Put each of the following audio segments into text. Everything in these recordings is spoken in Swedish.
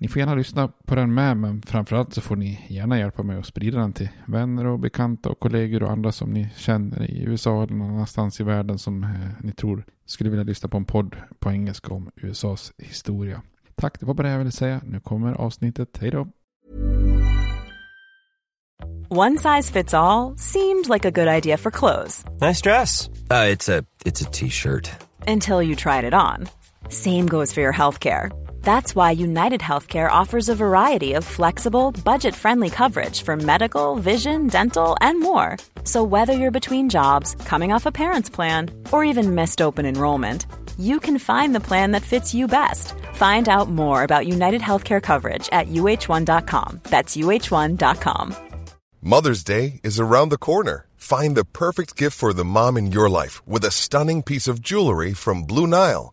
Ni får gärna lyssna på den med, men framförallt så får ni gärna hjälpa mig att sprida den till vänner och bekanta och kollegor och andra som ni känner i USA eller någon annanstans i världen som eh, ni tror skulle vilja lyssna på en podd på engelska om USAs historia. Tack, det var bara det jag ville säga. Nu kommer avsnittet. Hej då! One size fits all seemed like a good idea for clothes Nice dress. Uh, it's a it's a t-shirt. until you tried it on. Same goes for your healthcare. That's why United Healthcare offers a variety of flexible, budget friendly coverage for medical, vision, dental, and more. So, whether you're between jobs, coming off a parent's plan, or even missed open enrollment, you can find the plan that fits you best. Find out more about United Healthcare coverage at uh1.com. That's uh1.com. Mother's Day is around the corner. Find the perfect gift for the mom in your life with a stunning piece of jewelry from Blue Nile.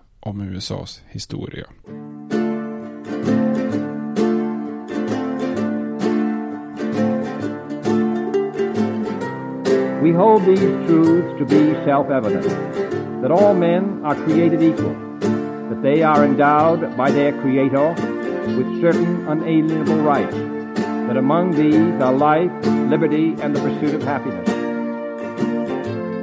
om USAs historia. We hold these truths to be self-evident, that all men are created equal, that they are endowed by their Creator with certain unalienable rights, that among these are life, liberty, and the pursuit of happiness.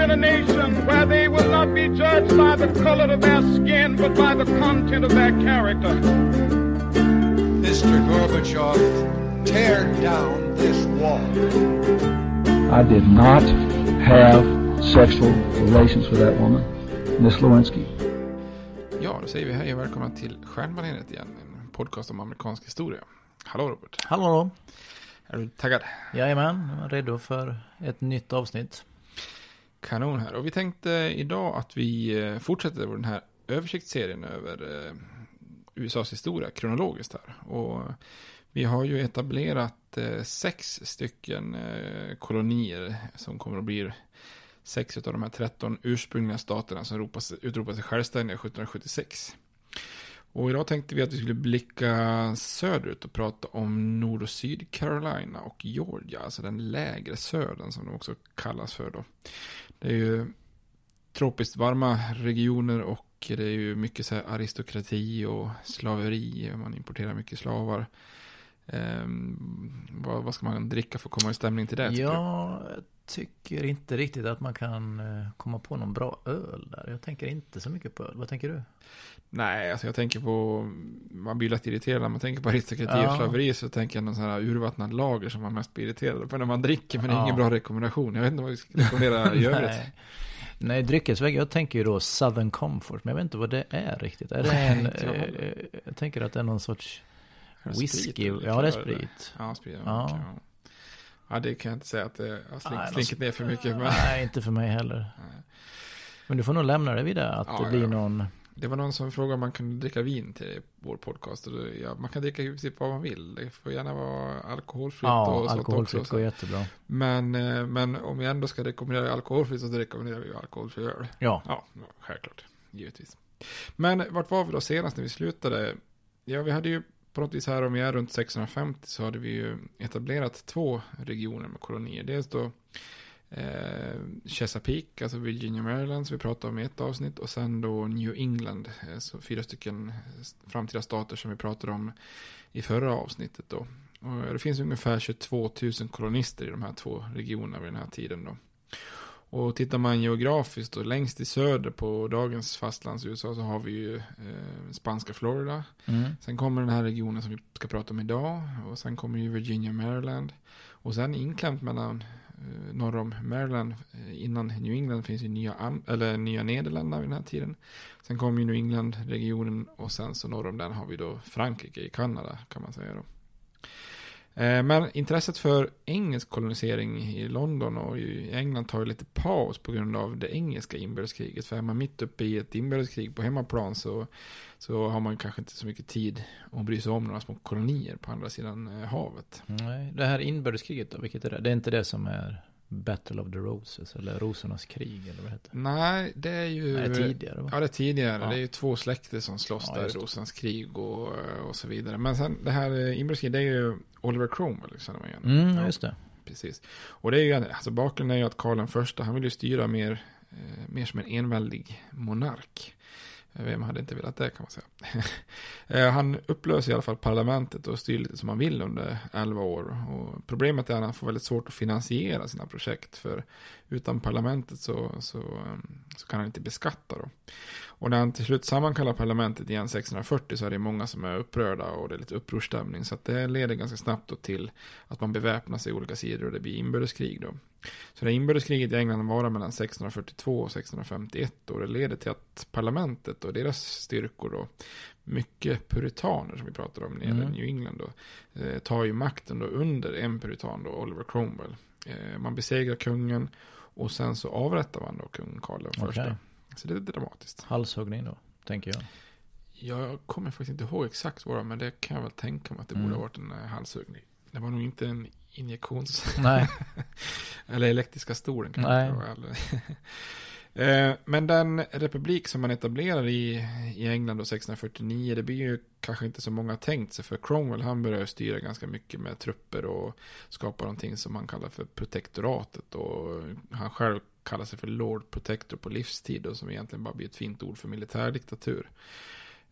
in a nation where they will not be judged by the color of their skin, but by the content of their character. Mr. Gorbachev, tear down this wall. I did not have sexual relations with that woman, Miss Lewinsky. Ja, då säger vi hej och välkomna till Stjärnbaneret igen. En podcast om amerikansk historia. Hallå Robert. Hallå, hallå. Är du taggad? Jajamän, jag är redo för ett nytt avsnitt. Kanon här. Och vi tänkte idag att vi eh, fortsätter den här översiktsserien över eh, USAs historia kronologiskt här. Och vi har ju etablerat eh, sex stycken eh, kolonier som kommer att bli sex av de här 13 ursprungliga staterna som ropas, utropade sig självständiga 1776. Och idag tänkte vi att vi skulle blicka söderut och prata om Nord och syd-Carolina och Georgia, alltså den lägre södern som de också kallas för då. Det är ju tropiskt varma regioner och det är ju mycket så aristokrati och slaveri, man importerar mycket slavar. Ehm, vad, vad ska man dricka för att komma i stämning till det? tycker? Jag tycker inte riktigt att man kan eh, komma på någon bra öl där. Jag tänker inte så mycket på öl. Vad tänker du? Nej, alltså jag tänker på, man blir lätt irriterad när man tänker på aristokrati Ja. och slaveri så tänker jag någon sån här urvattnad lager som man mest blir irriterad på när man dricker men det är Ja. ingen bra rekommendation. Jag vet inte vad vi ska rekommendera i övrigt. Nej. Nej, dryckesväg. Jag tänker ju då Southern Comfort. Men jag vet inte vad det är riktigt. Är det en... heller. eh, jag tänker att det är någon sorts... Whisky? Ja, det är sprit. Ja, sprit. Ja. Ja. okej, ja. ja, det kan jag inte säga att det har slink, Nej, slinkit ner för mycket. Men... Nej, inte för mig heller. Men du får nog lämna det vid det. Att Ja, det blir någon... Det var någon som frågade om man kunde dricka vin till vår podcast. Och då, ja, man kan dricka i princip vad man vill. Det får gärna vara alkoholfritt Ja, och sånt alkoholfritt också. går jättebra. Men, eh, men om vi ändå ska rekommendera alkoholfritt så rekommenderar vi ju alkoholfri öl. Ja. Ja, självklart. Givetvis. Men vart var vi då senast när vi slutade? Ja, vi hade ju på något vis här om vi är runt 650 så hade vi ju etablerat två regioner med kolonier. Dels då eh, Chesapeake, alltså Virginia Maryland som vi pratade om i ett avsnitt och sen då New England, eh, så fyra stycken framtida stater som vi pratade om i förra avsnittet då. Och det finns ungefär 22 000 kolonister i de här två regionerna vid den här tiden då. Och tittar man geografiskt och längst i söder på dagens fastlands USA så har vi ju eh, spanska Florida. Mm. Sen kommer den här regionen som vi ska prata om idag. Och sen kommer ju Virginia, Maryland. Och sen inklämt mellan eh, Eh, norr om Maryland eh, innan New England finns ju nya, Am- eller nya Nederländerna vid den här tiden. Sen kommer ju New England-regionen och sen så norr om den har vi då Frankrike i Kanada kan man säga då. Eh, men intresset för engelsk kolonisering i London och i England tar ju lite paus på grund av det engelska inbördeskriget. För är man mitt uppe i ett inbördeskrig på hemmaplan så, så har man kanske inte så mycket tid att bry sig om några små kolonier på andra sidan eh, havet. Nej, det här inbördeskriget då, vilket är det? Det är inte det som är Battle of the Roses eller Rosornas krig eller vad det heter? Nej, det är ju... Nej, det är tidigare va? Ja, det är tidigare. Ja. Det är ju två släkter som slåss Ja, där i det. Rosans krig och, och så vidare. Men sen det här eh, inbördeskriget, det är ju Oliver Cromwell, känner man igen. Mm, Ja. just det. Precis. Och det är ju, alltså bakgrunden är ju att Karl I, han vill ju styra mer, eh, mer som en enväldig monark. Vem hade inte velat det kan man säga. Eh, han upplöser i alla fall parlamentet och styr lite som han vill under 11 år. Och problemet är att han får väldigt svårt att finansiera sina projekt. För utan parlamentet så, så, eh, så kan han inte beskatta då. Och när han till slut sammankallar parlamentet igen 640 så är det många som är upprörda och det är lite upprorsstämning. Så att det leder ganska snabbt då till att man beväpnar sig i olika sidor och det blir inbördeskrig då. Så det inbördeskriget i England varar mellan 1642 och 1651 och det leder till att parlamentet och deras styrkor då, mycket puritaner som vi pratade om nere i Mm. New England då, eh, tar ju makten då under en puritan då, Oliver Cromwell. Eh, man besegrar kungen och sen så avrättar man då kung Karl den första. Okej. Så det är dramatiskt. Halshuggning då, tänker jag. Jag kommer faktiskt inte ihåg exakt vad det var, men det kan jag väl tänka mig att det Mm. borde ha varit en eh, halshuggning. Det var nog inte en injektions... Nej. Eller elektriska stolen kanske. Nej. Eh, men den republik som man etablerar i, i England då 1649, det blir ju kanske inte så många tänkt sig. För Cromwell han börjar styra ganska mycket med trupper och skapa någonting som han kallar för protektoratet. Och han själv kallar sig för Lord Protector på livstid och som egentligen bara blir ett fint ord för militärdiktatur.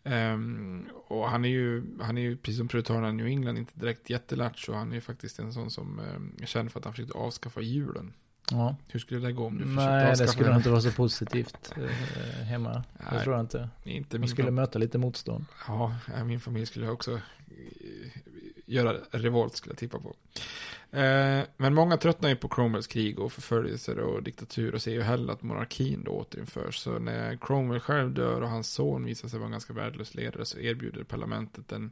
Um, och han är ju, han är ju precis som puritanerna i New England inte direkt jättelatch och han är ju faktiskt en sån som um, är känd för att han försökte avskaffa julen. Ja. Hur skulle det gå om du försökte Nej, det skulle den? inte vara så positivt eh, hemma. Det Nej, tror jag inte. Inte Man skulle fam- möta lite motstånd. Ja, ja, min familj skulle också eh, göra revolt skulle jag tippa på. Eh, men många tröttnar ju på Cromwells krig och förföljelser och diktatur och ser ju hellre att monarkin då återinförs. Så när Cromwell själv dör och hans son visar sig vara en ganska värdelös ledare så erbjuder parlamentet den,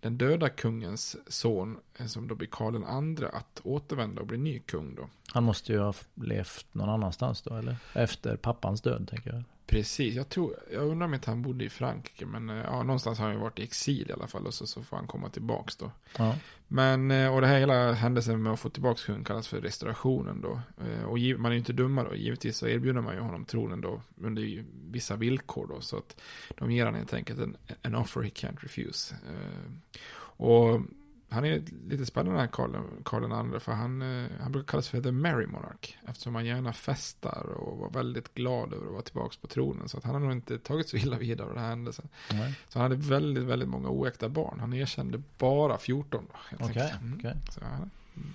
den döda kungens son, eh, som då blir Karl II, att återvända och bli ny kung då. Han måste ju ha levt någon annanstans då, eller? Efter pappans död, tänker jag. Precis, jag tror, jag undrar om inte han bodde i Frankrike, men eh, ja, någonstans har han ju varit i exil i alla fall och så, så får han komma tillbaks då. Ja. Men, eh, och det här hela händelsen med att få tillbaka kungen kallas för restaurationen då. Eh, Och man är ju inte dumma då, givetvis så erbjuder man ju honom tronen då under vissa villkor då. Så att de ger honom helt enkelt en, en offer he can't refuse. Och han är lite spännande den här Karl, andra för han, eh, han brukar kallas för the merry monarch. Eftersom han gärna festar och var väldigt glad över att vara tillbaka på tronen. Så att han har nog inte tagit så illa vidare av den här händelsen. Nej. Så han hade väldigt, väldigt många oäkta barn. Han erkände bara 14 då. helt Okej, enkelt. Mm. okej. Så han är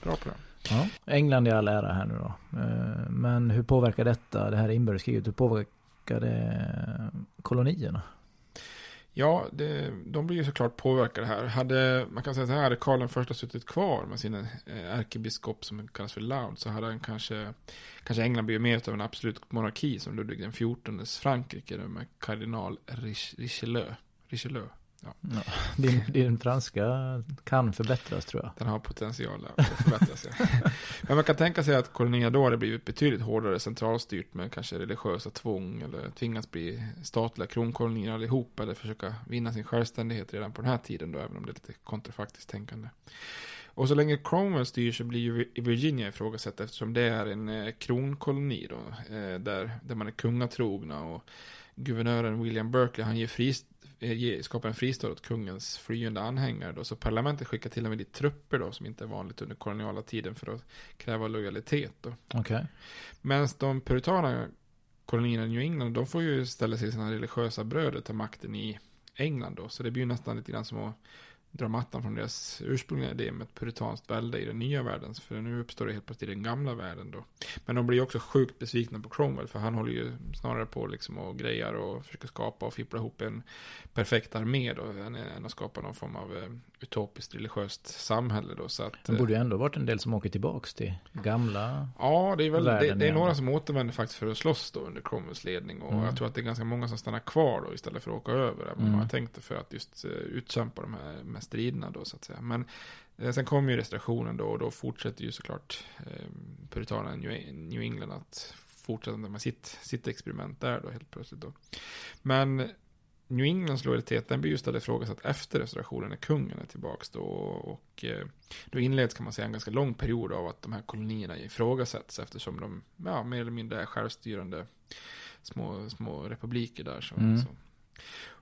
bra på det. Ja. England i all ära här nu då. Eh, Men hur påverkar detta, det här inbördeskriget, hur påverkar det kolonierna? Ja, det, de blir ju såklart påverkade här. Hade, man kan säga så här, hade Karl den första suttit kvar med sin eh, ärkebiskop som kallas för Loud så hade han kanske, kanske England blivit mer av en absolut monarki som Ludvig den XIVs Frankrike med kardinal Rich- Richelieu. Richelieu. Ja. Ja, din, din franska kan förbättras tror jag. Den har potential att förbättras. ja. Men man kan tänka sig att kolonierna då hade blivit betydligt hårdare centralstyrt med kanske religiösa tvång eller tvingats bli statliga kronkolonier allihop eller försöka vinna sin självständighet redan på den här tiden då, även om det är lite kontrafaktiskt tänkande. Och så länge Cromwell styr så blir ju Virginia ifrågasatt eftersom det är en eh, kronkoloni då, eh, där, där man är kungatrogna och guvernören William Berkeley han ger frist, eh, ger, skapar en fristad åt kungens flyende anhängare då, så parlamentet skickar till och med dit trupper då som inte är vanligt under koloniala tiden för att kräva lojalitet då. Okej. Medan de puritana kolonierna i New England, de får ju ställa sig sina religiösa bröder ta makten i England då. Så det blir ju nästan lite grann som att dra mattan från deras ursprungliga idé med ett puritanskt välde i den nya världen. För nu uppstår det helt plötsligt i den gamla världen då. Men de blir också sjukt besvikna på Cromwell. För han håller ju snarare på liksom och grejar och försöker skapa och fippla ihop en perfekt armé då. Än, att skapa någon form av eh, utopiskt religiöst samhälle då. Så att, Det eh, borde ju ändå varit en del som åker tillbaks till gamla. Ja, det är, väl, det, det är några som återvänder faktiskt för att slåss då under Cromwells ledning. Och Mm. jag tror att det är ganska många som stannar kvar då istället för att åka över. Om Mm. man tänkte för att just uh, utkämpa de här striderna då så att säga. Men eh, sen kommer ju restaurationen då och då fortsätter ju såklart eh, puritanerna New, England att fortsätta med sitt, sitt experiment där då helt plötsligt då. Men New Englands lojalitet den blir just ifrågasatt efter restaurationen när kungen är tillbaks då. Och eh, då inleds kan man säga en ganska lång period av att de här kolonierna ifrågasätts eftersom de ja, mer eller mindre är självstyrande små, små republiker där. Så, Mm. så.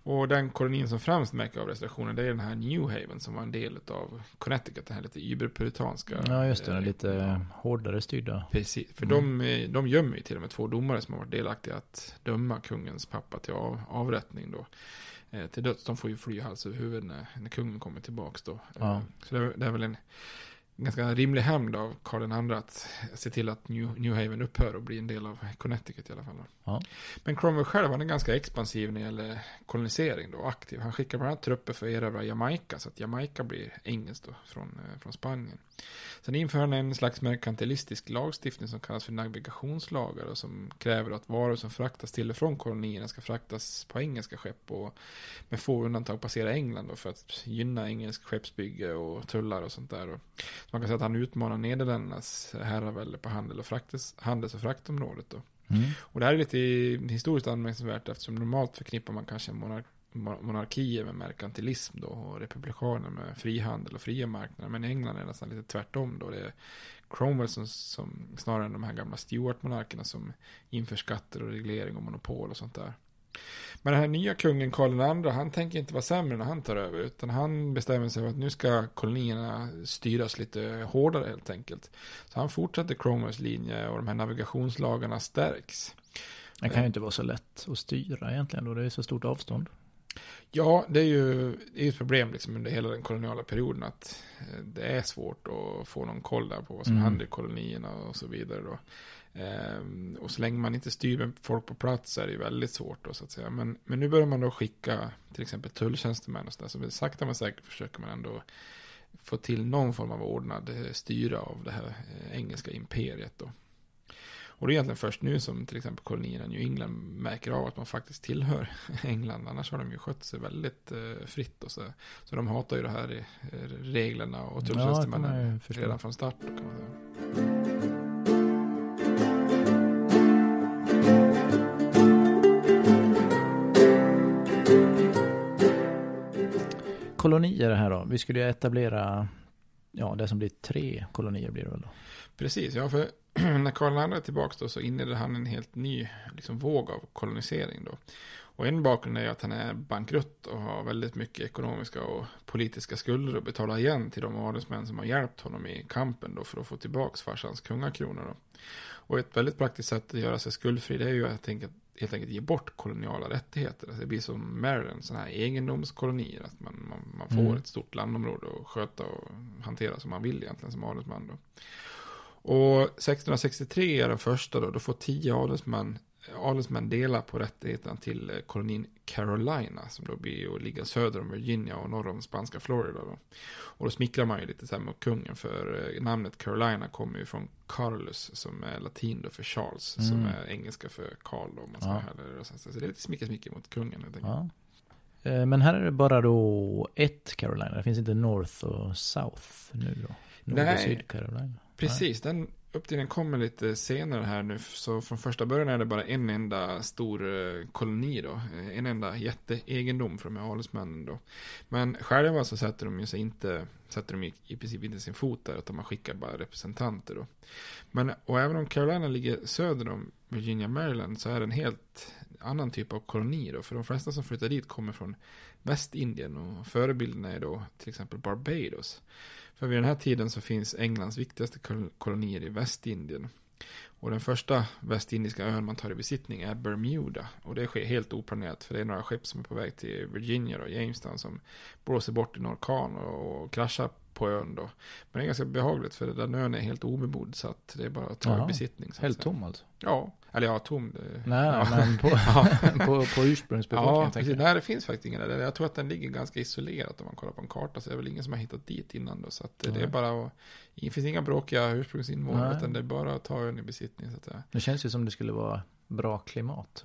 Och den kolonin som främst märker av restaurationen det är den här New Haven som var en del av Connecticut, den här lite überpuritanska. Ja, just det. eh, Lite hårdare styrda. Precis, för Mm. de, eh, de gömmer ju till och med två domare som har varit delaktiga att döma kungens pappa till av, avrättning då. Eh, till döds, de får ju fly hals över huvud när, när kungen kommer tillbaks då. Ja. Eh, Så det, det är väl en ganska rimlig hämnd av Karl II att se till att New, New Haven upphör och blir en del av Connecticut i alla fall. Ja. Men Cromwell själv han är ganska expansiv när det gäller kolonisering då, aktiv. Han skickar bland annat trupper för att erövra Jamaica så att Jamaica blir engelskt då från, eh, från Spanien. Sen inför han en slags merkantilistisk lagstiftning som kallas för navigationslagar och som kräver att varor som fraktas till och från kolonierna ska fraktas på engelska skepp och med få undantag passera England för att gynna engelsk skeppsbygge och tullar och sånt där. Och så man kan säga att han utmanar Nederländernas herravälde på handel och fraktes, handels och fraktområdet då. Mm. Och det här är lite historiskt anmärkningsvärt eftersom normalt förknippar man kanske monar mon- monarkier med merkantilism då och republikaner med frihandel och fria marknader. Men i England är det nästan lite tvärtom då. Det är Cromwell som, som snarare än de här gamla Stuart-monarkerna som inför skatter och reglering och monopol och sånt där. Men den här nya kungen Karl II, han tänker inte vara sämre när han tar över, utan han bestämmer sig för att nu ska kolonierna styras lite hårdare helt enkelt. Så han fortsätter Cromwells linje och de här navigationslagarna stärks. Det kan ju inte vara så lätt att styra egentligen då det är så stort avstånd. Ja, det är ju det är ett problem liksom under hela den koloniala perioden att eh, det är svårt att få någon koll där på vad som Mm. händer i kolonierna och så vidare då. Ehm, och så länge man inte styr med folk på plats är det ju väldigt svårt då så att säga. Men, men nu börjar man då skicka till exempel tulltjänstemän och sådär. Så sakta men säkert försöker man ändå få till någon form av ordnad eh, styra av det här eh, engelska imperiet då. Och det är egentligen först nu som till exempel kolonierna New England märker av att man faktiskt tillhör England. Annars har de ju skött sig väldigt eh, fritt och så. Så de hatar ju det här eh, reglerna och Ja, tulltjänstemännen förstå. redan från start. Kolonier här då. Vi skulle ju etablera, ja det som blir tre kolonier blir det väl då. Precis, ja för när Karl II är tillbaka då så inleder han en helt ny liksom, våg av kolonisering då. Och en bakgrund är ju att han är bankrutt och har väldigt mycket ekonomiska och politiska skulder att betala igen till de adelsmän som har hjälpt honom i kampen då för att få tillbaka farsans kungakrona då. Och ett väldigt praktiskt sätt att göra sig skuldfri det är ju att tänka, helt enkelt ge bort koloniala rättigheter. Alltså det blir som Maryland, sådana här egendomskolonier. Att man, man, man får Mm. ett stort landområde att sköta och hantera som man vill egentligen som adelsman då. Och 1663 är den första då, då får tio adelsmän, adelsmän dela på rättigheterna till eh, kolonin Carolina, som då blir att ligga söder om Virginia och norr om spanska Florida då. Och då smickrar man ju lite så här mot kungen, för eh, namnet Carolina kommer ju från Carolus, som är latin då för Charles, som Mm. är engelska för Karl då, om man Ja. eller, så, så det är lite smicker smicker mot kungen helt enkelt. Ja. Eh, Men här är det bara då ett Carolina. Det finns inte North och South nu då. Nord och Nej. Syd Carolina. Precis, den uppdelningen kommer lite senare här nu. Så från första början är det bara en enda stor eh, koloni då. Eh, en enda jätteegendom för de här adelsmännen då. Men själva så sätter de ju sig inte, sätter de i, princip inte sin fot där, utan man skickar bara representanter då. Men, och även om Carolina ligger söder om Virginia, Maryland, så är det en helt annan typ av koloni då. För de flesta som flyttar dit kommer från Västindien och förebilden är då till exempel Barbados. För vid den här tiden så finns Englands viktigaste kolonier i Västindien. Och den första västindiska ön man tar i besittning är Bermuda. Och det sker helt oplanerat för det är några skepp som är på väg till Virginia och Jamestown som blåser bort i en orkan och kraschar på ön då. Men det är ganska behagligt för den ön är helt obebodd så att det är bara att ta Jaha, besittning. Helt säga. tom alltså? Ja, eller ja, tom. Det, Nej, ja. men på, på, på ursprungsbefolkningen Ja, precis. Nej, det finns faktiskt ingen där. Jag tror att den ligger ganska isolerat om man kollar på en karta. Så det är väl ingen som har hittat dit innan då. Så att det Nej. är bara att, det finns inga bråkiga ursprungsinvånare. Utan det är bara att ta ön i besittning så att säga. Det känns ju som det skulle vara bra klimat.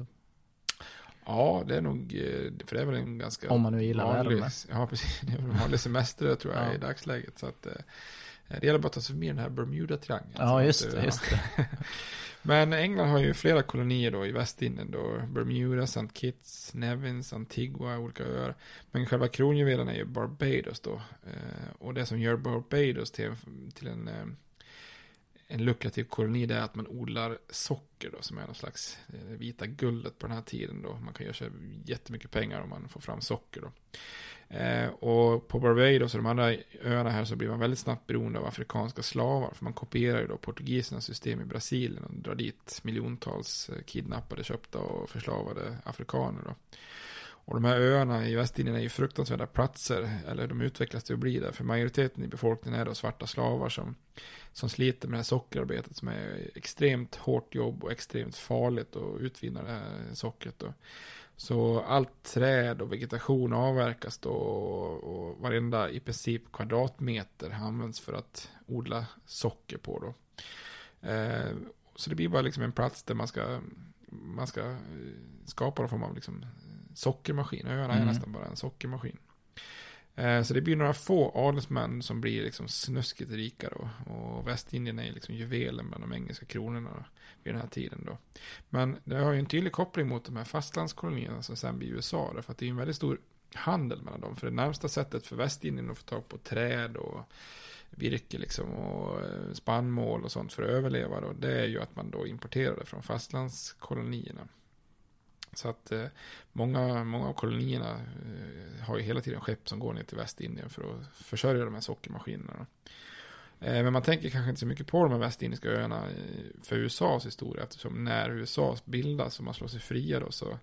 Ja, det är nog, eh, för det är väl en ganska Om man nu gillar vanlig, värme. Ja, precis. Det är väl en vanlig semester tror jag Ja. i dagsläget. Så att eh, det gäller bara att ta sig förbi den här Bermuda-triangeln. Ja, just eh, det. Just det. Men England har ju flera kolonier då i Västindien då. Bermuda, St. Kitts, Nevins, Antigua, olika öar. Men själva kronjuvelen är ju Barbados då. Eh, och det som gör Barbados till, till en, eh, en lukrativ koloni det är att man odlar socker då. Som är någon slags eh, vita guldet på den här tiden då. Man kan göra sig jättemycket pengar om man får fram socker då. Eh, och på Barbados och de andra öarna här så blir man väldigt snabbt beroende av afrikanska slavar. För man kopierar ju då portugisernas system i Brasilien och drar dit miljontals eh, kidnappade, köpta och förslavade afrikaner då. Och de här öarna i Västindien är ju fruktansvärda platser, eller de utvecklas till att bli det. För majoriteten i befolkningen är då svarta slavar som, som sliter med det här sockerarbetet som är extremt hårt jobb och extremt farligt att utvinna det här sockret då. Så allt träd och vegetation avverkas då och, och varenda i princip kvadratmeter används för att odla socker på då. Eh, så det blir bara liksom en plats där man ska, man ska eh, skapa någon form av liksom sockermaskin. Öarna är Mm. nästan bara en sockermaskin. Eh, Så det blir några få adelsmän som blir liksom snuskigt rika då. Och Västindien är liksom juvelen bland de engelska kronorna då, vid den här tiden då. Men det har ju en tydlig koppling mot de här fastlandskolonierna som sen blir USA. Då, för att det är en väldigt stor handel mellan dem. För det närmsta sättet för Västindien att få tag på träd och virke liksom och eh, spannmål och sånt för att överleva då. Det är ju att man då importerar det från fastlandskolonierna. Så att eh, många, många av kolonierna eh, har ju hela tiden skepp som går ner till Västindien för att försörja de här sockermaskinerna. Eh, men man tänker kanske inte så mycket på de här västindiska öarna eh, för USAs historia eftersom när USA bildas och man slår sig fria då så,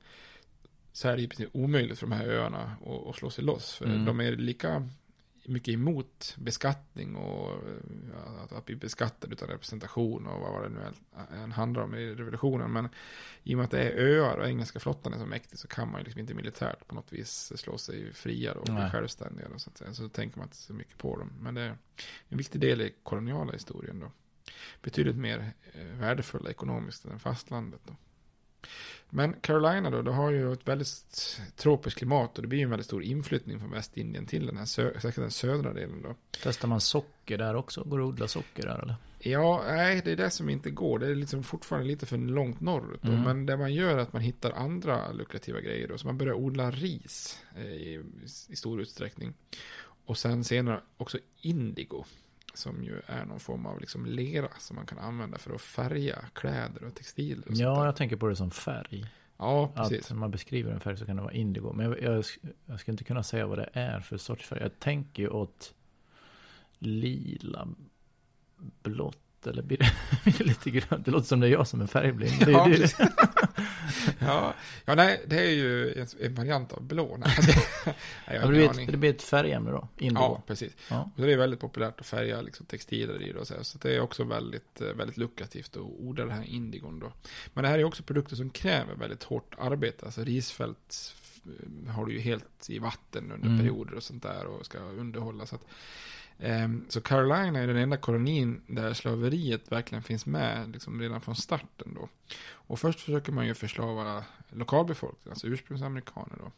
så är det princip omöjligt för de här öarna att, att slå sig loss. För Mm. de är lika mycket emot beskattning och eh, att, att bli beskattad utan representation och vad det nu än handlar om i revolutionen. Men i och med att det är öar och engelska flottan är så mäktig så kan man ju liksom inte militärt på något vis slå sig fria och bli Nej. självständiga. Då, så, att säga. så tänker man inte så mycket på dem. Men det är en viktig del i koloniala historien då. Betydligt mer eh, värdefulla ekonomiskt än fastlandet då. Men Carolina då, det har ju ett väldigt tropiskt klimat och det blir ju en väldigt stor inflyttning från Västindien till den här sö- den södra delen då. Testar man socker där också? Går det att odla socker där eller? Ja, nej, det är det som inte går. Det är liksom fortfarande lite för långt norrut. Då. Mm. Men det man gör är att man hittar andra lukrativa grejer. Då. Så man börjar odla ris eh, i, i stor utsträckning. Och sen senare också indigo. Som ju är någon form av liksom lera som man kan använda för att färga kläder och textiler. Och Ja, jag tänker på det som färg. ja precis. Att när man beskriver en färg så kan det vara indigo. Men jag, jag, jag ska inte kunna säga vad det är för sorts färg. Jag tänker ju åt lila, blått eller blir det, blir det lite grönt? Det låter som det är jag som är färgblind. Ja, det. ja, ja, nej, det är ju en, variant av blå. Nej, det, blir ett, det blir ett färgämne då, indigo. Ja, precis. Ja. Och det är väldigt populärt att färga liksom, textiler i det och så, här. så det är också väldigt, eh, väldigt lukrativt att odla det här indigon då. Men det här är också produkter som kräver väldigt hårt arbete. Alltså risfält eh, har du ju helt i vatten under Mm. perioder och sånt där och ska underhålla. Så, att, ehm, så Carolina är den enda kolonin där slaveriet verkligen finns med liksom redan från starten då. Och först försöker man ju förslava lokalbefolkningen, alltså ursprungsamerikaner då.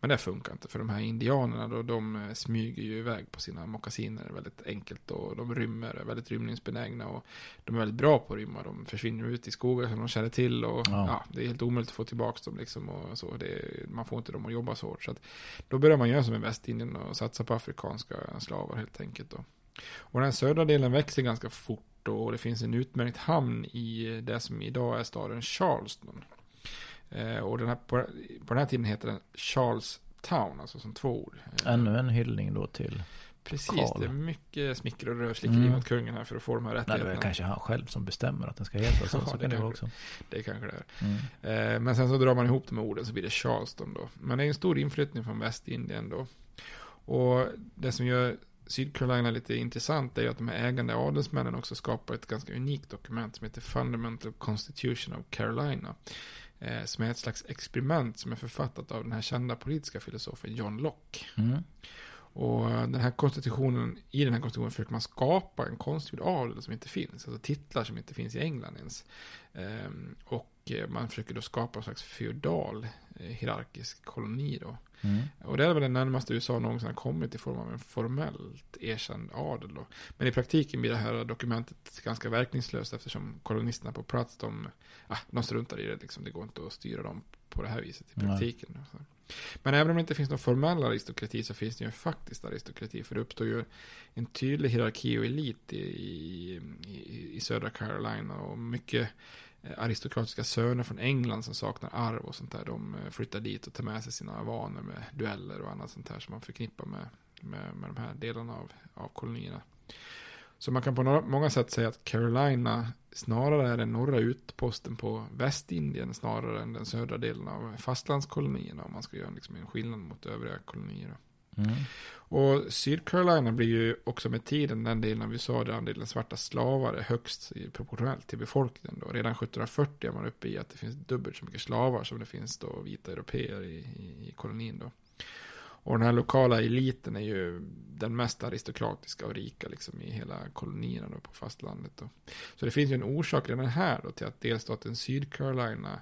Men det funkar inte för de här indianerna då, de eh, smyger ju iväg på sina mockasiner väldigt enkelt och de rymmer, är väldigt rymningsbenägna och de är väldigt bra på att rymma. De försvinner ut i skogar som de känner till och Ja. ja. det är helt omöjligt att få tillbaka dem liksom och så. Det, man får inte dem att jobba så hårt. Så att då börjar man göra som i Västindien och satsa på afrikanska slavar helt enkelt då. Och den södra delen växer ganska fort då, och det finns en utmärkt hamn i det som idag är staden Charleston. Eh, och den här, på, den här tiden heter den Charlestown, alltså som två ord. Eh, Ännu en hyllning då till Precis, Karl. det är mycket smicker och rövslickeri Mm. mot kungen här för att få de här Nej, det rättigheterna. är kanske han själv som bestämmer att den ska heta så. Ja, så det kan det också. Det kanske det är. Mm. Eh, men sen så drar man ihop de här orden så blir det Charleston då. Men det är en stor inflyttning från Västindien då. Och det som gör Sydcarolina lite intressant är ju att de här ägande adelsmännen också skapar ett ganska unikt dokument som heter Fundamental Constitution of Carolina. Eh, som är ett slags experiment som är författat av den här kända politiska filosofen John Locke. Mm. Och den här konstitutionen, i den här konstitutionen försöker man skapa en konstgjord adel som inte finns. Alltså titlar som inte finns i England ens. Ehm, och eh, man försöker då skapa en slags feodal eh, hierarkisk koloni då. Mm. Och det är väl det närmaste USA någonsin har kommit i form av en formellt erkänd adel då. Men i praktiken blir det här dokumentet ganska verkningslöst eftersom kolonisterna på plats, de, ah, de struntar i det liksom. Det går inte att styra dem på det här viset i Nej. praktiken. Så. Men även om det inte finns någon formell aristokrati så finns det ju en faktisk aristokrati. För det uppstår ju en tydlig hierarki och elit i, i, i, södra Carolina. Och mycket Eh, aristokratiska söner från England som saknar arv och sånt där. De eh, flyttar dit och tar med sig sina vanor med dueller och annat sånt där som man förknippar med, med, med de här delarna av, av kolonierna. Så man kan på några, många sätt säga att Carolina snarare är den norra utposten på Västindien snarare än den södra delen av fastlandskolonierna om man ska göra liksom en skillnad mot övriga kolonier. Mm. Och Sydcarolina blir ju också med tiden den delen av USA där andelen svarta slavar är högst proportionellt till befolkningen. Då. Redan 1740 är man uppe i att det finns dubbelt så mycket slavar som det finns då vita europeer i, i, kolonin. Då. Och den här lokala eliten är ju den mest aristokratiska och rika liksom i hela kolonierna då på fastlandet. Då. Så det finns ju en orsak redan här då till att delstaten Sydcarolina eh,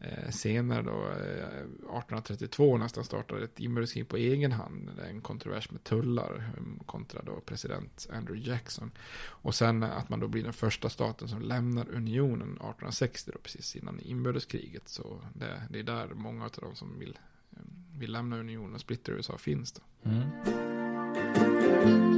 Eh, senare då, eh, 1832 nästan startade ett inbördeskrig på egen hand. Det är en kontrovers med tullar ehm, kontra då president Andrew Jackson. Och sen att man då blir den första staten som lämnar unionen 1860 då, precis innan inbördeskriget. Så det, det är där många av de som vill, ehm, vill lämna unionen och splittra USA finns då. Mm.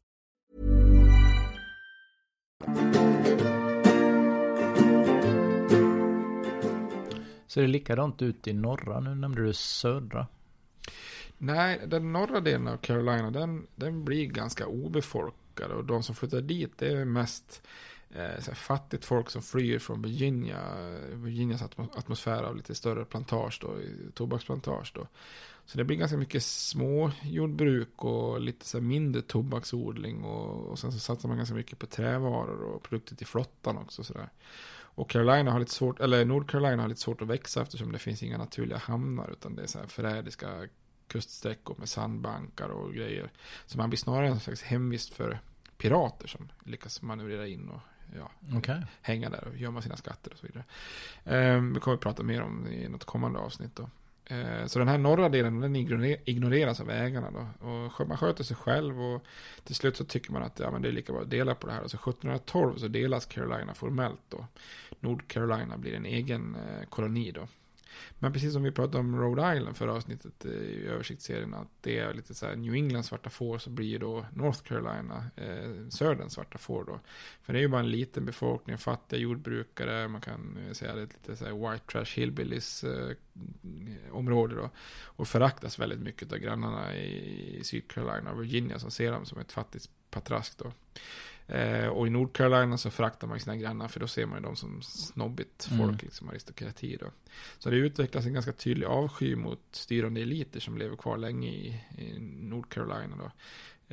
Ser det likadant ut i norra? Nu nämnde du södra. Nej, den norra delen av Carolina, den, den blir ganska obefolkad. Och de som flyttar dit, det är mest eh, så här, fattigt folk som flyr från Virginia. Virginias atmos- atmosfär av lite större plantage då, tobaksplantage då. Så det blir ganska mycket små jordbruk och lite så mindre tobaksodling. Och, och sen så satsar man ganska mycket på trävaror och produkter till flottan också. Så där. Och Carolina har lite svårt, eller Nordcarolina har lite svårt att växa eftersom det finns inga naturliga hamnar. Utan det är så här förrädiska kuststräckor med sandbankar och grejer. Så man blir snarare en slags hemvist för pirater som lyckas manövrera in och ja, Okej. hänga där och gömma sina skatter och så vidare. Eh, vi kommer att prata mer om det i något kommande avsnitt då. Eh, så den här norra delen den ignoreras av ägarna då. Och man sköter sig själv och till slut så tycker man att ja, men det är lika bra att dela på det här. Och så 1712 så delas Carolina formellt då. Nord Carolina blir en egen eh, koloni då. Men precis som vi pratade om Rhode Island förra avsnittet eh, i översiktsserien, att det är lite så här New England svarta får, så blir ju då North Carolina eh, söderns svarta får då. För det är ju bara en liten befolkning, fattiga jordbrukare, man kan eh, säga det är lite så här white trash hillbillies eh, område då. Och föraktas väldigt mycket av grannarna i, i Sydcarolina och Virginia som ser dem som ett fattigt patrask då. Eh, och i Nordcarolina så föraktar man sina grannar för då ser man ju dem som snobbigt folk, Mm. liksom aristokrati då. Så det utvecklas en ganska tydlig avsky mot styrande eliter som lever kvar länge i, i Nordcarolina då.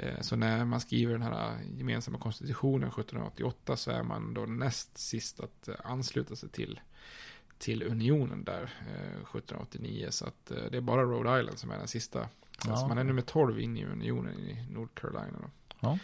Eh, så när man skriver den här gemensamma konstitutionen 1788 så är man då näst sist att eh, ansluta sig till till unionen där eh, 1789 så att eh, det är bara Rhode Island som är den sista. Så Ja. alltså man är nummer 12 in i unionen i Nordcarolina då. Ja.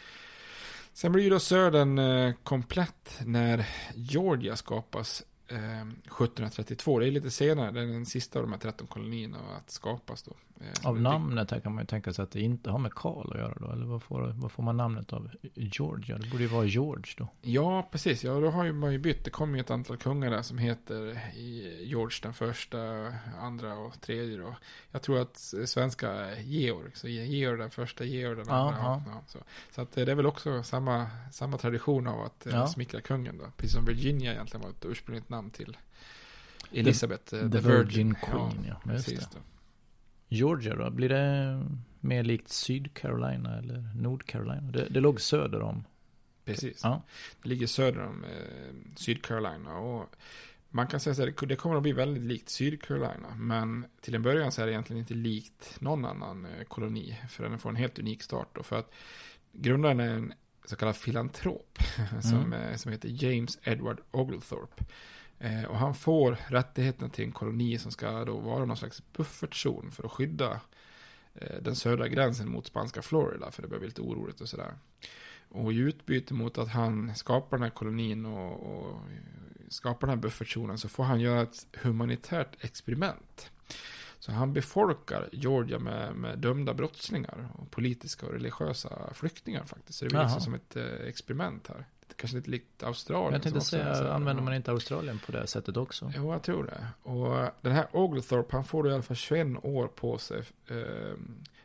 Sen blir ju då södern eh, komplett när Georgia skapas eh, 1732. Det är lite senare, det är den sista av de här 13 kolonierna att skapas då. Eh, Av namnet här kan man ju tänka sig att det inte har med Karl att göra då. Eller vad får, vad får man namnet av? Georgia? Det borde ju vara George då. Ja, precis. Ja, då har ju man ju bytt. Det kommer ju ett antal kungar där som heter i George den första, andra och tredje då. Jag tror att svenska är Georg. Så Georg den första, Georg den andra. Ja, ja. så så att eh, det är väl också samma, samma tradition av att eh, Ja. smickra kungen då. Precis som Virginia egentligen var ett ursprungligt namn till Elizabeth. eh, the Virgin Queen, ja, just precis det. Georgia då? Blir det mer likt Sydcarolina eller Nordcarolina? Det, det låg söder om. Precis. Ja. Det ligger söder om eh, Sydcarolina. Och man kan säga så här, det- kommer att bli väldigt likt Sydcarolina. Men till en början så är det egentligen inte likt någon annan eh, koloni. För den får en helt unik start. Då, för att grundaren är en så kallad filantrop. som, Mm. eh, som heter James Edward Oglethorpe. Eh, och han får rättigheten till en koloni som ska då vara någon slags buffertzon för att skydda eh, den södra gränsen mot spanska Florida. För det börjar bli lite oroligt och sådär. Och i utbyte mot att han skapar den här kolonin och, och skapar den här buffertzonen så får han göra ett humanitärt experiment. Så han befolkar Georgia med, med dömda brottslingar och politiska och religiösa flyktingar faktiskt. Så det blir liksom som ett eh, experiment här. Kanske lite likt Australien. Jag tänkte så säga, använder man inte Australien på det sättet också? Jo, jag tror det. Och den här Oglethorpe, han får då i alla fall 21 år på sig, eh,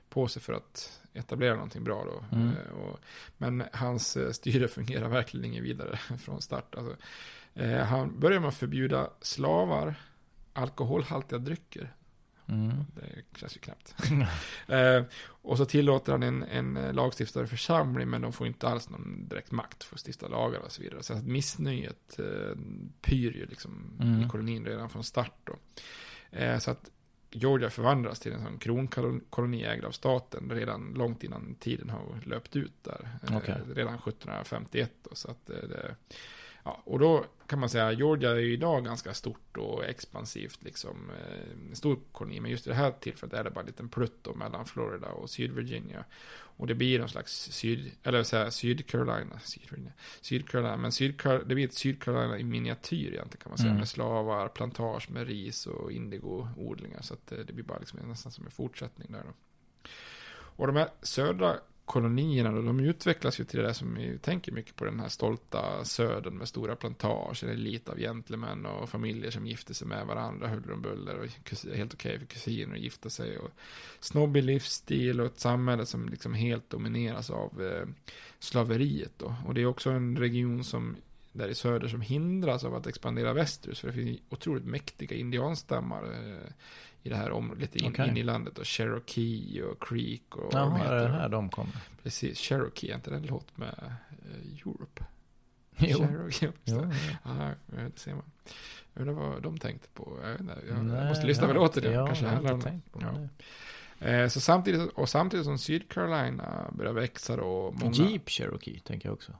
på sig för att etablera någonting bra då. Mm. Eh, och, men hans eh, styre fungerar verkligen ingen vidare från start. Alltså, eh, han börjar med att förbjuda slavar, alkoholhaltiga drycker. Mm. Det känns ju knappt. eh, och så tillåter han en, en lagstiftare församling, men de får inte alls någon direkt makt för att stifta lagar och så vidare. Så att missnöjet eh, pyr ju liksom Mm. i kolonin redan från start. Eh, så att Georgia förvandlas till en sån kronkoloni ägd av staten redan långt innan tiden har löpt ut där. Eh, Okej. Redan 1751 då, så att eh, det, Ja, och då kan man säga Georgia är ju idag ganska stort och expansivt, liksom eh, en stor koloni. Men just i det här tillfället är det bara en liten plutt mellan Florida och Sydvirginia. Och det blir någon slags syd, eller så Sydcarolina, Sydvirginia, Sydcarolina, men Sydcar, det blir ett Sydcarolina i miniatyr egentligen kan man säga. Mm. Med slavar, plantage med ris och indigo-odlingar. Så att eh, det blir bara liksom nästan som en fortsättning där då. Och de här södra kolonierna då, de utvecklas ju till det där som vi tänker mycket på den här stolta södern med stora plantager, en elit av gentlemän och familjer som gifter sig med varandra, huller om buller och helt okej för kusiner att gifta sig och snobbig livsstil och ett samhälle som liksom helt domineras av eh, slaveriet då. Och det är också en region som där i söder som hindras av att expandera västerut. För det finns otroligt mäktiga indianstammar eh, i det här området, lite in, Okej. in i landet. Och Cherokee och Creek och vad de Jaha, heter. är det här de kommer? Precis, Cherokee, är inte det en låt med eh, Europe? Jo. Cherokee, Jo. Ja, det ser man. Jag undrar vad de tänkte på. Jag, inte, jag, Nej, måste lyssna på låten. Ja, kanske jag har inte tänkt på Ja. det. Eh, Så samtidigt, och samtidigt som Sydcarolina börjar växa då. och Många, Jeep Cherokee tänker jag också.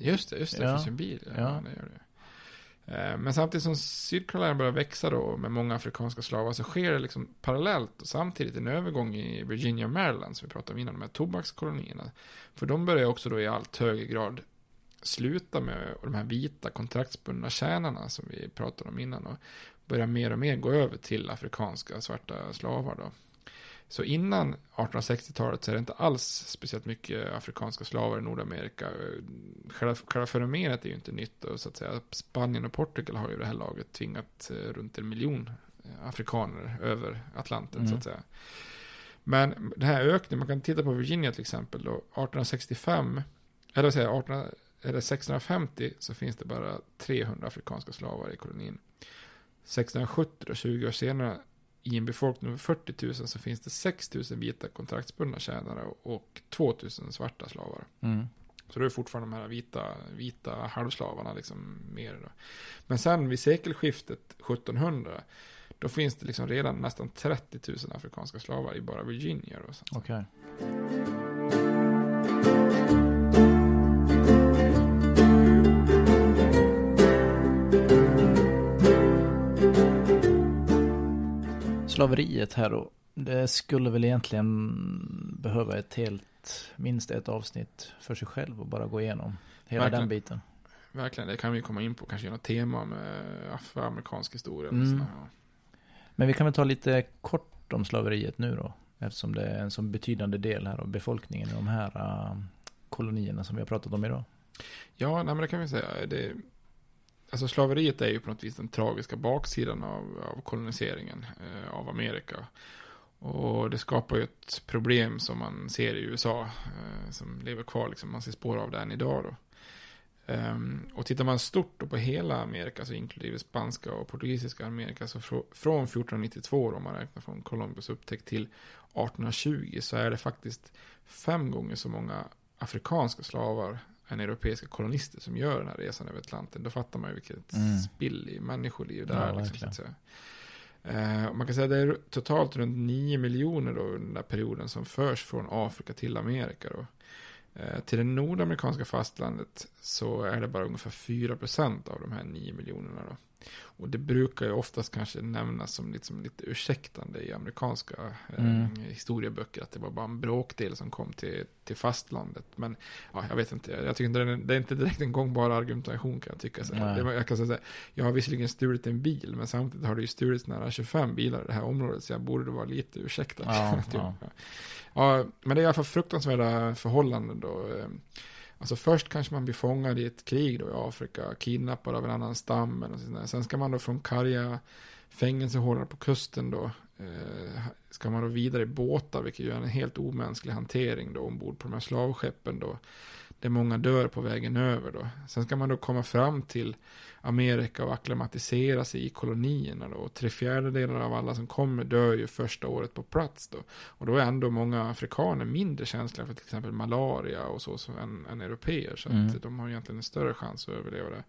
Just det, just det. Det Ja. finns ju en bil. Ja, Ja. Det gör det. Eh, Men samtidigt som Sydcarolina börjar växa då med många afrikanska slavar så sker det liksom parallellt och samtidigt en övergång i Virginia och Maryland som vi pratade om innan, de här tobakskolonierna. För de börjar också då i allt högre grad sluta med de här vita kontraktsbundna tjänarna som vi pratade om innan och börja mer och mer gå över till afrikanska svarta slavar då. Så innan 1860-talet så är det inte alls speciellt mycket afrikanska slavar i Nordamerika. Själva, själva fenomenet är ju inte nytt. Och så att säga. Spanien och Portugal har ju det här laget tvingat eh, runt en miljon eh, afrikaner över Atlanten mm. så att säga. Men den här ökningen, man kan titta på Virginia till exempel då, 1865, eller vad säger 18, eller 1650 så finns det bara 300 afrikanska slavar i kolonin. 1670, då, 20 år senare, i en befolkning av 40 000 så finns det 6 000 vita kontraktsbundna tjänare och 2 000 svarta slavar. Mm. Så då är fortfarande de här vita, vita halvslavarna liksom mer. Då. Men sen vid sekelskiftet 1700 då finns det liksom redan nästan 30 000 afrikanska slavar i bara Virginia. Okej. Okay. Slaveriet här då. Det skulle väl egentligen behöva ett helt, minst ett avsnitt för sig själv och bara gå igenom hela Verkligen. den biten. Verkligen, det kan vi komma in på, kanske något tema med afroamerikansk historia. Mm. Men vi kan väl ta lite kort om slaveriet nu då. Eftersom det är en så betydande del här av befolkningen i de här uh, kolonierna som vi har pratat om idag. Ja, nej, men det kan vi säga. Det, alltså slaveriet är ju på något vis den tragiska baksidan av, av koloniseringen eh, av Amerika. Och det skapar ju ett problem som man ser i USA, eh, som lever kvar, liksom, man ser spår av det än idag då. Um, och tittar man stort på hela Amerika, så inklusive spanska och portugisiska Amerika, så fr från 1492, om man räknar från Columbus upptäckt till 1820, så är det faktiskt fem gånger så många afrikanska slavar än europeiska kolonister som gör den här resan över Atlanten. Då fattar man ju vilket mm. spill i människoliv det är. liksom, uh, man kan säga att det är totalt runt 9 miljoner då, under den där perioden som förs från Afrika till Amerika. Då. Uh, till det nordamerikanska fastlandet så är det bara ungefär 4% av de här 9 miljonerna. Då. Och det brukar ju oftast kanske nämnas som liksom lite ursäktande i amerikanska eh, mm. eh, historieböcker. Att det var bara en bråkdel som kom till, till fastlandet. Men ja, jag vet inte, jag tycker inte det är, det är inte direkt en gångbar argumentation kan jag tycka. Så det, jag kan säga jag har visserligen stulit en bil, men samtidigt har det ju stulits nära 25 bilar i det här området. Så jag borde vara lite ursäktad. Ja, ja. ja, men det är i alla fall fruktansvärda förhållanden då. Eh, Alltså först kanske man blir fångad i ett krig då i Afrika, kidnappad av en annan stam. Eller. Sen ska man då från karga fängelsehålor på kusten då, eh, ska man då vidare i båtar, vilket ju är en helt omänsklig hantering då ombord på de här slavskeppen då. Där många dör på vägen över då. Sen ska man då komma fram till Amerika och acklimatisera sig i kolonierna då. Och tre fjärdedelar av alla som kommer dör ju första året på plats då. Och då är ändå många afrikaner mindre känsliga för till exempel malaria och så, så än, än europeer. Så mm. att de har egentligen en större chans att överleva det.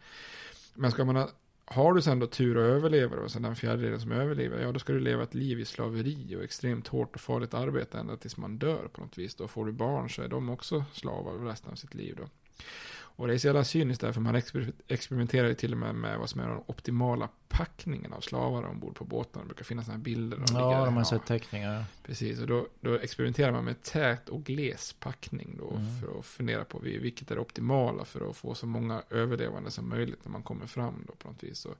Men ska man ha har du sen då tur och överlever och sen den fjärdedelen som överlever, ja då ska du leva ett liv i slaveri och extremt hårt och farligt arbete ända tills man dör på något vis. Då får du barn så är de också slavar resten av sitt liv då. Och det är så jävla cyniskt där, för man exper experimenterar ju till och med med vad som är den optimala packningen av slavar ombord på båtarna. Det brukar finnas sådana här bilder. De ja, ligger, de har sett teckningar. Precis, och då, då, experimenterar man med tät och gles packning då, mm. för att fundera på vilket är det optimala för att få så många överlevande som möjligt när man kommer fram då på något vis. Och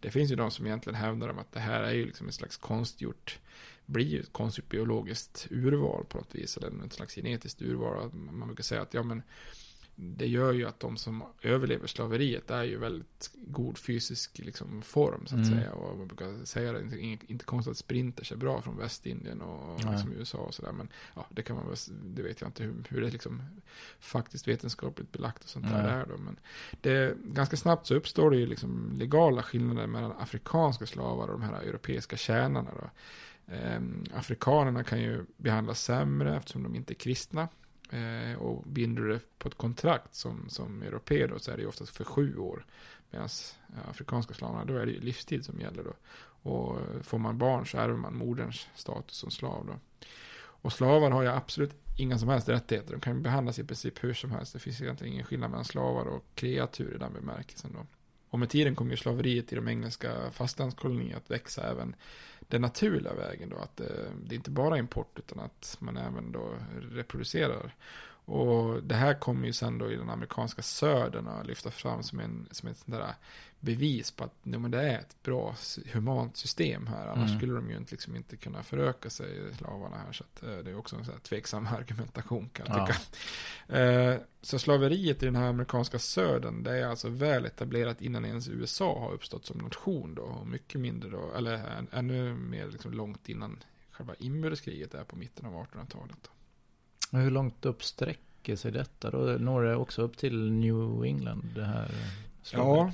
det finns ju de som egentligen hävdar att det här är ju liksom ett slags konstgjort blir ju ett konstgjort biologiskt urval på något vis, eller ett slags genetiskt urval. Man brukar säga att ja men det gör ju att de som överlever slaveriet är ju väldigt god fysisk liksom, form så att mm. säga. Och man brukar säga det, inte, inte konstigt att sprinters är bra från Västindien och liksom USA och sådär. Men ja, det kan man väl, det vet jag inte hur, hur det liksom faktiskt vetenskapligt belagt och sånt där är då. Men det, ganska snabbt så uppstår det ju liksom legala skillnader mellan afrikanska slavar och de här europeiska tjänarna då. Eh, afrikanerna kan ju behandlas sämre eftersom de inte är kristna. Eh, och binder du det på ett kontrakt som, som europé då, så är det ju oftast för sju år. Medan eh, afrikanska slavarna, då är det ju livstid som gäller då. Och eh, får man barn så ärver man moderns status som slav då. Och slavar har ju absolut inga som helst rättigheter. De kan ju behandlas i princip hur som helst. Det finns egentligen ingen skillnad mellan slavar och kreatur i den bemärkelsen då. Och med tiden kommer ju slaveriet i de engelska fastlandskolonierna att växa även den naturliga vägen då. Att det, det är inte bara import utan att man även då reproducerar. Och det här kommer ju sen då i den amerikanska södern att lyfta fram som, en, som ett sånt där bevis på att nej, men det är ett bra humant system här. Annars Mm. skulle de ju inte, liksom inte kunna föröka sig, slavarna här. Så att, eh, det är också en sån här tveksam argumentation kan jag Ja. tycka. Eh, Så slaveriet i den här amerikanska södern, det är alltså väl etablerat innan ens USA har uppstått som nation då. Och mycket mindre då, eller än- ännu mer liksom långt innan själva inbördeskriget är på mitten av 1800-talet hur långt upp sträcker sig detta då? Når det också upp till New England det här? Ja,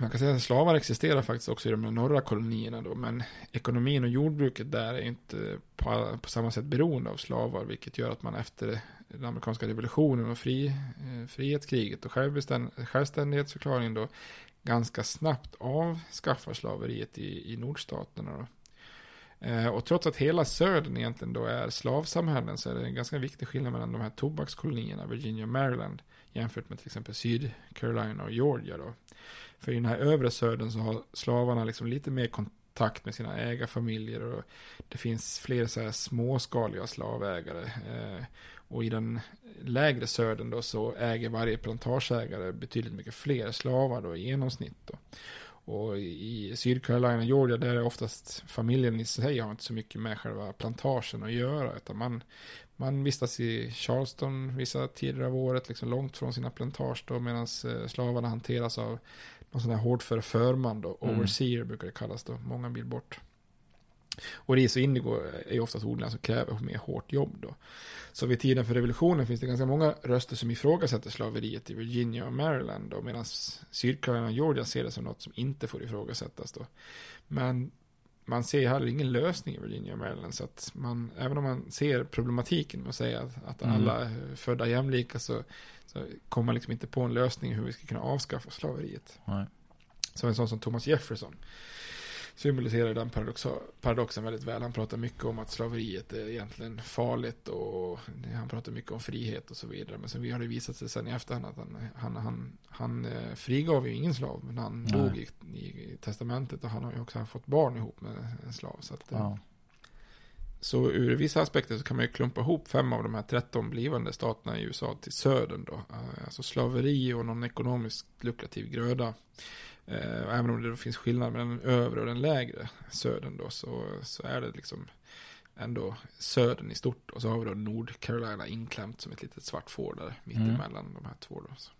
man kan säga att slavar existerar faktiskt också i de norra kolonierna då, men ekonomin och jordbruket där är inte på, på samma sätt beroende av slavar, vilket gör att man efter den amerikanska revolutionen och fri, eh, frihetskriget och självständighetsförklaringen då ganska snabbt avskaffar slaveriet i, i nordstaterna då. Eh, och trots att hela södern egentligen då är slavsamhällen så är det en ganska viktig skillnad mellan de här tobakskolonierna, Virginia och Maryland, jämfört med till exempel Syd-Carolina och Georgia då. För i den här övre södern så har slavarna liksom lite mer kontakt med sina ägarfamiljer och det finns fler så här småskaliga slavägare. Eh, och i den lägre södern då så äger varje plantageägare betydligt mycket fler slavar då i genomsnitt då. Och i Sydcarolina, Georgia, där är oftast familjen i sig har inte så mycket med själva plantagen att göra. Utan man, man vistas i Charleston vissa tider av året, liksom långt från sina plantage då, medan eh, slavarna hanteras av någon sån här hårdför förman då, Mm. overseer brukar det kallas då, många mil bort. Och ris och indigo är oftast odlingar som kräver mer hårt jobb då. Så vid tiden för revolutionen finns det ganska många röster som ifrågasätter slaveriet i Virginia och Maryland då, medan Sydcarolina och Georgia ser det som något som inte får ifrågasättas då. Men man ser heller ingen lösning i Virginia och Maryland, så att man, även om man ser problematiken med att säga att, att Mm. alla är födda jämlika så, så kommer man liksom inte på en lösning hur vi ska kunna avskaffa slaveriet. Nej. Så en sån som Thomas Jefferson symboliserar den paradoxen väldigt väl. Han pratar mycket om att slaveriet är egentligen farligt och han pratar mycket om frihet och så vidare. Men sen vi har det visat sig sen i efterhand att han, han, han, han eh, frigav ju ingen slav, men han Nej. dog i, i, i testamentet och han har ju också fått barn ihop med en slav. Så, att, eh, Ja. så ur vissa aspekter så kan man ju klumpa ihop fem av de här 13 blivande staterna i USA till södern då. Eh, Alltså slaveri och någon ekonomiskt lukrativ gröda. Eh, även om det finns skillnad mellan den övre och den lägre södern då så, så är det liksom ändå södern i stort. Och så har vi då Nordcarolina inklämt som ett litet svart får där mitt Mm. emellan de här två då. Så.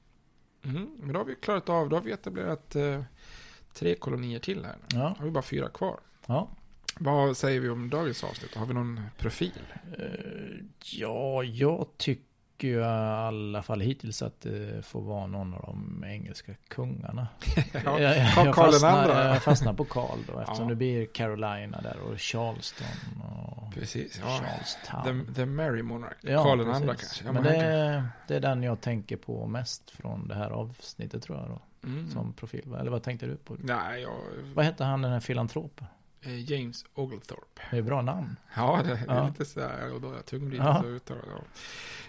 Mm, men då har vi klarat av, då har vi etablerat eh, tre kolonier till här. Ja. Då har vi bara fyra kvar. Ja. Vad säger vi om dagens avsnitt? Har vi någon profil? Eh, Ja, jag tycker ju i alla fall hittills att det får vara någon av de engelska kungarna. Ja, jag, jag, fastnar, jag fastnar på Karl då, eftersom Ja. det blir Carolina där och Charleston och Precis, ja. Charlestown. The, the Mary Monarch. Ja, Karl andra kanske. Ja, men det, kan- det är den jag tänker på mest från det här avsnittet tror jag då. Mm. Som profil. Eller vad tänkte du på? Nej, jag... Vad hette han den här filantropen? Eh, James Oglethorpe. Det är bra namn. Ja, det, det är Ja. lite så här, tungrigt Ja. att uttala det.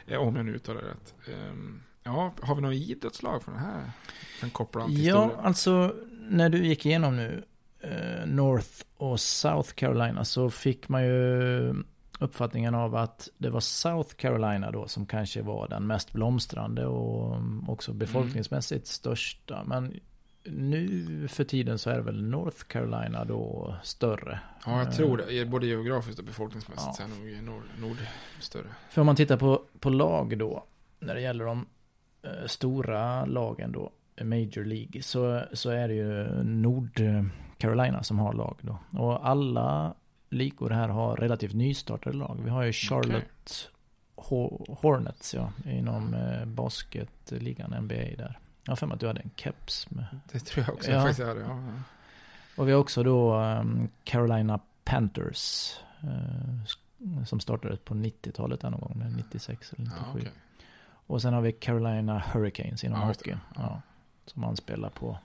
Ja. Eh, Om jag nu uttalar det rätt. Ehm, Ja, har vi några idrottslag från den här? Kan koppla an till Ja, historien. alltså när du gick igenom nu eh, North och South Carolina så fick man ju uppfattningen av att det var South Carolina då som kanske var den mest blomstrande och mm, också befolkningsmässigt största. Men nu för tiden så är det väl North Carolina då större. Ja, jag tror Eh, det. Både geografiskt och befolkningsmässigt Ja. så är nord, nord större. För om man tittar på, på lag då, när det gäller de eh, stora lagen då, Major League, så, så är det ju Nord Carolina som har lag då. Och alla ligor här har relativt nystartade lag. Vi har ju Charlotte Ho- Hornets ja, inom eh, basketligan NBA där. Jag har för mig att du hade en keps med. Det tror jag också jag faktiskt hade. Ja, ja. Och vi har också då um, Carolina Panthers. eh, som startade på 90-talet där någon gång, 96 eller 97. Ja, okej. Och sen har vi Carolina Hurricanes inom Ja, hockey. Ja. Som man spelar på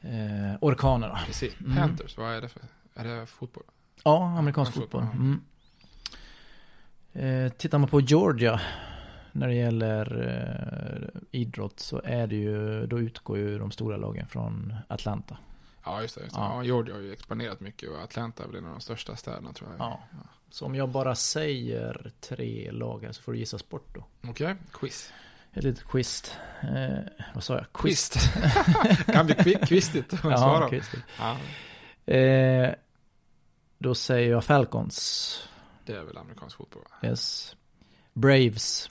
eh, orkanerna. Precis. Mm. Panthers, vad är det för? Är det fotboll? Ja, amerikansk Ja, fotboll. fotboll, Mm. Eh, tittar man på Georgia när det gäller eh, idrott så är det ju, då utgår ju de stora lagen från Atlanta. Ja, just det. Just det. Ja. Ja. Georgia har ju expanderat mycket och Atlanta är väl en av de största städerna tror jag. Ja. Så om jag bara säger tre lag här så får du gissa sport då. Okej, quiz. Ett litet quiz. Eh, vad sa jag? Quiz. kan bli qui- quizigt att ja, svara. quizigt. Ja, Eh, då säger jag Falcons. det är väl amerikansk fotboll va? Yes. Braves.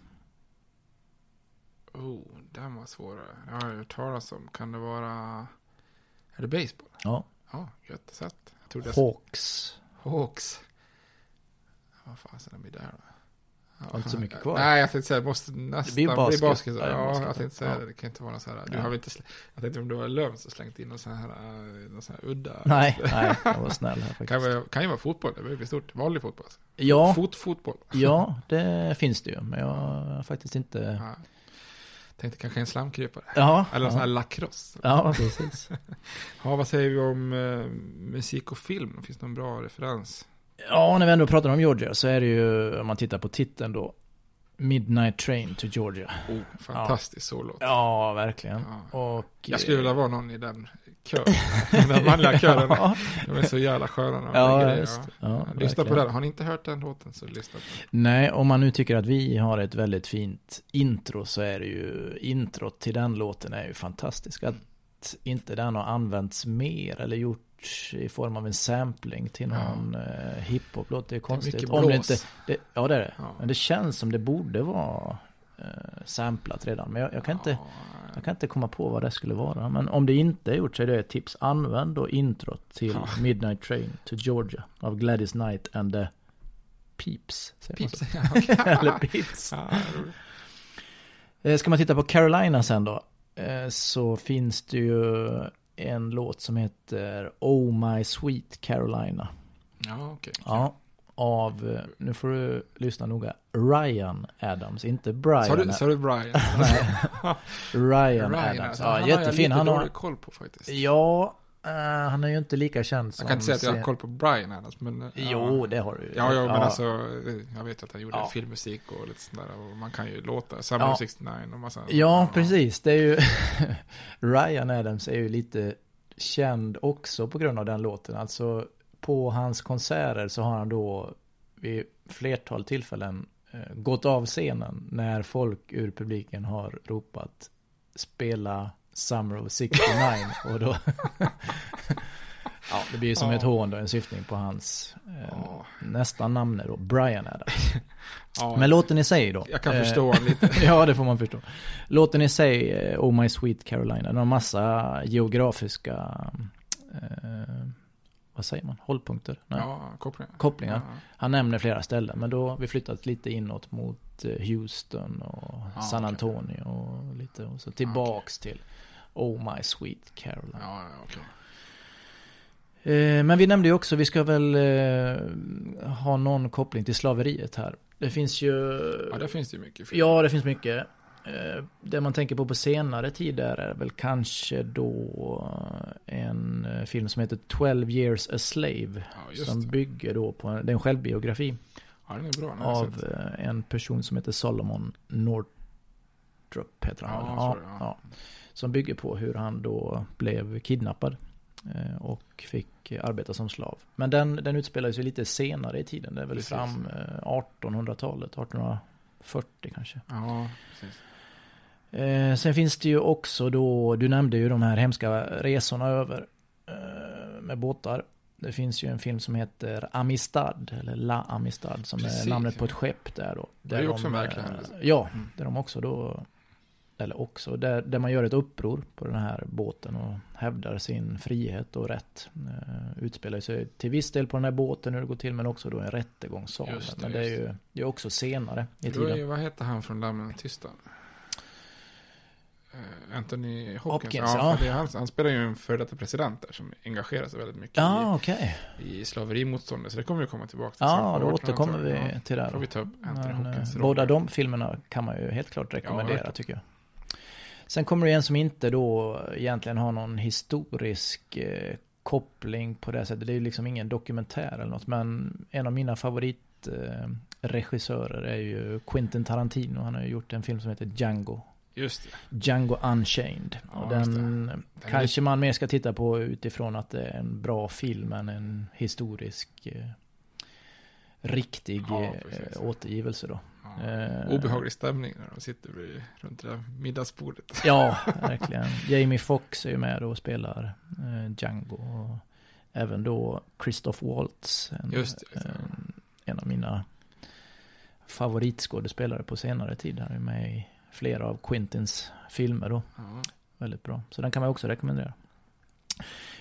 Oh, den var svårare. Jag har hört talas om. Kan det vara... Är det baseball? Ja. Ja, gött sett. Hawks. Hawks. Vad fasen är det där då? Ja, Har inte så mycket kvar. Nej, jag tänkte säga, det måste nästan blir bli basket. basket. Ja, det Ja, basket. jag tänkte säga Ja. det. Det kan inte vara något så här. Du Ja. har inte. Jag tänkte om du var löm så slängt in någon sån här, eh, någon sån här udda. Nej, nej, jag var snäll här Kan, faktiskt. vara, kan ju vara fotboll, det blir stort. Vanlig fotboll. Ja, Fotfotboll. ja, det finns det ju. Men jag har faktiskt inte... Ja. Tänkte kanske en slamkrypare. Ja, Eller en sån här ja. lacrosse. Ja, precis. Ja, vad säger vi om eh, musik och film? Finns det någon bra referens? Ja, när vi ändå pratar om Georgia så är det ju, om man tittar på titeln då, Midnight Train to Georgia. Oh, fantastisk sollåt. Ja, verkligen. Ja. Och, Jag skulle vilja vara någon i den kören. den manliga kören. Ja. De är så jävla sköna. Ja, just det. Ja, lyssna på den. Har ni inte hört den låten så lyssna på den. Nej, om man nu tycker att vi har ett väldigt fint intro så är det ju, introt till den låten är ju fantastisk. Att inte den har använts mer eller gjorts i form av en sampling till någon eh, hiphop-låt, det är konstigt. mycket Om det blås. inte, det, ja det är det. Ja. Men det känns som det borde vara eh, samplat redan. Men jag, jag, kan inte, jag kan inte komma på vad det skulle vara. Men om det inte är gjort så är det ett tips. Använd då introt till Ja. Midnight Train to Georgia av Gladys Knight and the Peeps. Pips. Ja. Eller Peeps. Ja. Eh, Ska man titta på Carolina sen då, eh, så finns det ju en låt som heter Oh My Sweet Carolina. ja, okej. Ja, av, eh, nu får du lyssna noga, Ryan Adams, inte Brian. Sa du, sa du Brian? Ryan, Ryan, Adams. alltså, Ja, han jättefin. jag Han lite har, dålig koll på faktiskt. ja, eh, han är ju inte lika känd som... Jag kan inte säga att jag har koll på Brian annars, men... eh, Jo, det har du ju. Ja, ja, men Ja. alltså, jag vet att han gjorde Ja. filmmusik och lite sånt där, och man kan ju låta, Summer Ja. of 69 och massa... Ja, precis. Det är ju Ryan Adams är ju lite känd också på grund av den låten. Alltså på hans konserter så har han då vid flertal tillfällen eh, gått av scenen när folk ur publiken har ropat spela Summer of 69 och då Ja, det blir ju som Ja. ett hån då, en syftning på hans eh, Ja. nästan namn då, Brian Adams. Ja, Men låten i sig då. Jag kan eh, förstå honom lite. ja, det får man förstå. Låten i sig, eh, Oh My Sweet Carolina, den har massa geografiska, eh, vad säger man, hållpunkter? Nej. Ja, kopplingar. Kopplingar. Ja. Han nämner flera ställen, men då har vi flyttat lite inåt mot eh, Houston och Ja, San. Antonio och lite, och så tillbaks till Oh My Sweet Carolina. Ja, okej. Eh, Men vi nämnde ju också, vi ska väl eh, ha någon koppling till slaveriet här. Det finns ju... Ja, där finns det ju mycket film. Ja, det finns mycket. Eh, Det man tänker på på senare tid där är väl kanske då en eh, film som heter 12 years a slave. Ja, som det. bygger då på, det är en självbiografi Ja, bra. Av eh, en person som heter Solomon Northrop heter han Ja, ja. ja. Som bygger på hur han då blev kidnappad eh, och fick arbeta som slav. Men den, den utspelar sig lite senare i tiden. Det är väl Precis. fram eh, 1800-talet, 1840 kanske. Ja, precis. Eh, sen finns det ju också då, du nämnde ju de här hemska resorna över eh, med båtar. Det finns ju en film som heter Amistad, eller La Amistad, som Precis, är namnet på ett skepp där då. Det är ju Där också de, verklig eh. Ja, Mm. där de också då, eller också, där, där man gör ett uppror på den här båten och hävdar sin frihet och rätt. Eh, utspelar sig till viss del på den här båten hur det går till, men också då en rättegångssal. Men det är ju det är också senare i tiden. ju- vad heter han från Lammen tysta? Eh, Anthony Hopkins. Hopkins, ja, ja. han, han spelar ju en före detta president där som engagerar sig väldigt mycket Ja, okej. i, i slaverimotståndet. Så det kommer vi komma tillbaka till. Ja, då 1800-talet. återkommer vi Ja, till det. här får då. vi ta upp Anthony Men, Hopkins eh, roll. Båda de filmerna kan man ju helt klart rekommendera verkligen. tycker jag. Sen kommer det en som inte då egentligen har någon historisk eh, koppling på det sättet. Det är ju liksom ingen dokumentär eller något. Men en av mina favoritregissörer eh, är ju Quentin Tarantino. Han har ju gjort en film som heter Django Just det. Django Unchained. Ja, och just den, Den är kanske man mer ska titta på utifrån att det är en bra film än en historisk eh, riktig Ja, eh, precis. återgivelse då. Ja. Eh, Obehaglig stämning när de sitter vid, runt det där middagsbordet. Ja, verkligen. Jamie Foxx är ju med och spelar eh, Django. Och även då Christoph Waltz. En, Just det. en, en av mina favoritskådespelare på senare tid. Han är med i flera av Quintins filmer då. Ja. Väldigt bra. Så den kan man också rekommendera.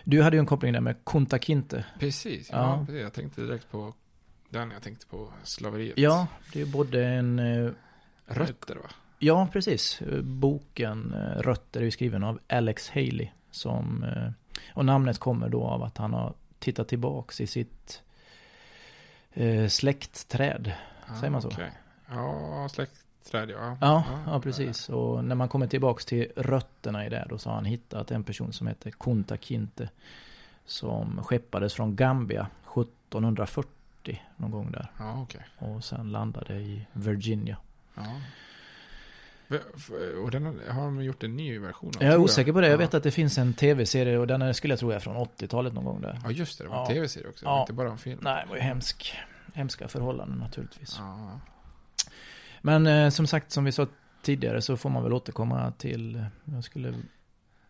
Du hade ju en koppling där med Kunta Kinte. Precis, ja, Ja. precis. Jag tänkte direkt på den, jag tänkte på slaveriet. Ja, det är både en... eh, Rötter va? Ja, precis. Boken eh, Rötter är ju skriven av Alex Haley. Som, eh, och namnet kommer då av att han har tittat tillbaks i sitt eh, släktträd. Säger man så? Ah, okej. Ja, släktträd ja. Ja, ja, precis. Och när man kommer tillbaks till rötterna i det då så har han hittat en person som heter Kunta Kinte. Som skeppades från Gambia 1740 någon gång där. Ja, okej. Och sen landade i Virginia. Ja. Och den har, de gjort en ny version av? Jag är osäker på det. Jag Ja. vet att det finns en tv-serie och den är, skulle jag tro är från 80-talet någon gång där. Ja, just det. Det var en Ja. tv-serie också. Ja. Inte bara en film. Nej, det var ju hemsk, hemska förhållanden naturligtvis. Ja. Men eh, som sagt, som vi sa tidigare så får man väl återkomma till, eh, jag skulle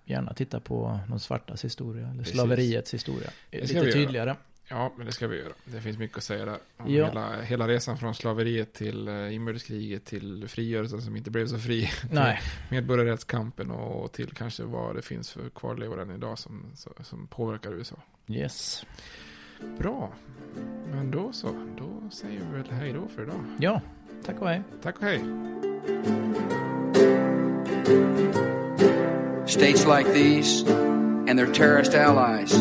gärna titta på någon svartas historia, eller Precis. slaveriets historia. Lite göra. tydligare. ja, men det ska vi göra. Det finns mycket att säga där. Om Ja. hela, hela resan från slaveriet till eh, inbördeskriget till frigörelsen som inte blev så fri. Nej. Medborgarrättskampen och till kanske vad det finns för kvarlevor än idag som, som påverkar USA. Yes. Bra. Men då så. Då säger vi väl hej då för idag. Ja, tack och hej. Tack och hej. States like these and their terrorist allies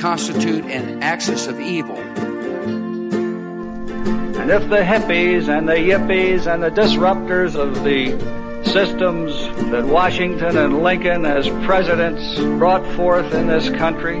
constitute an axis of evil. And if the hippies and the yippies and the disruptors of the systems that Washington and Lincoln as presidents brought forth in this country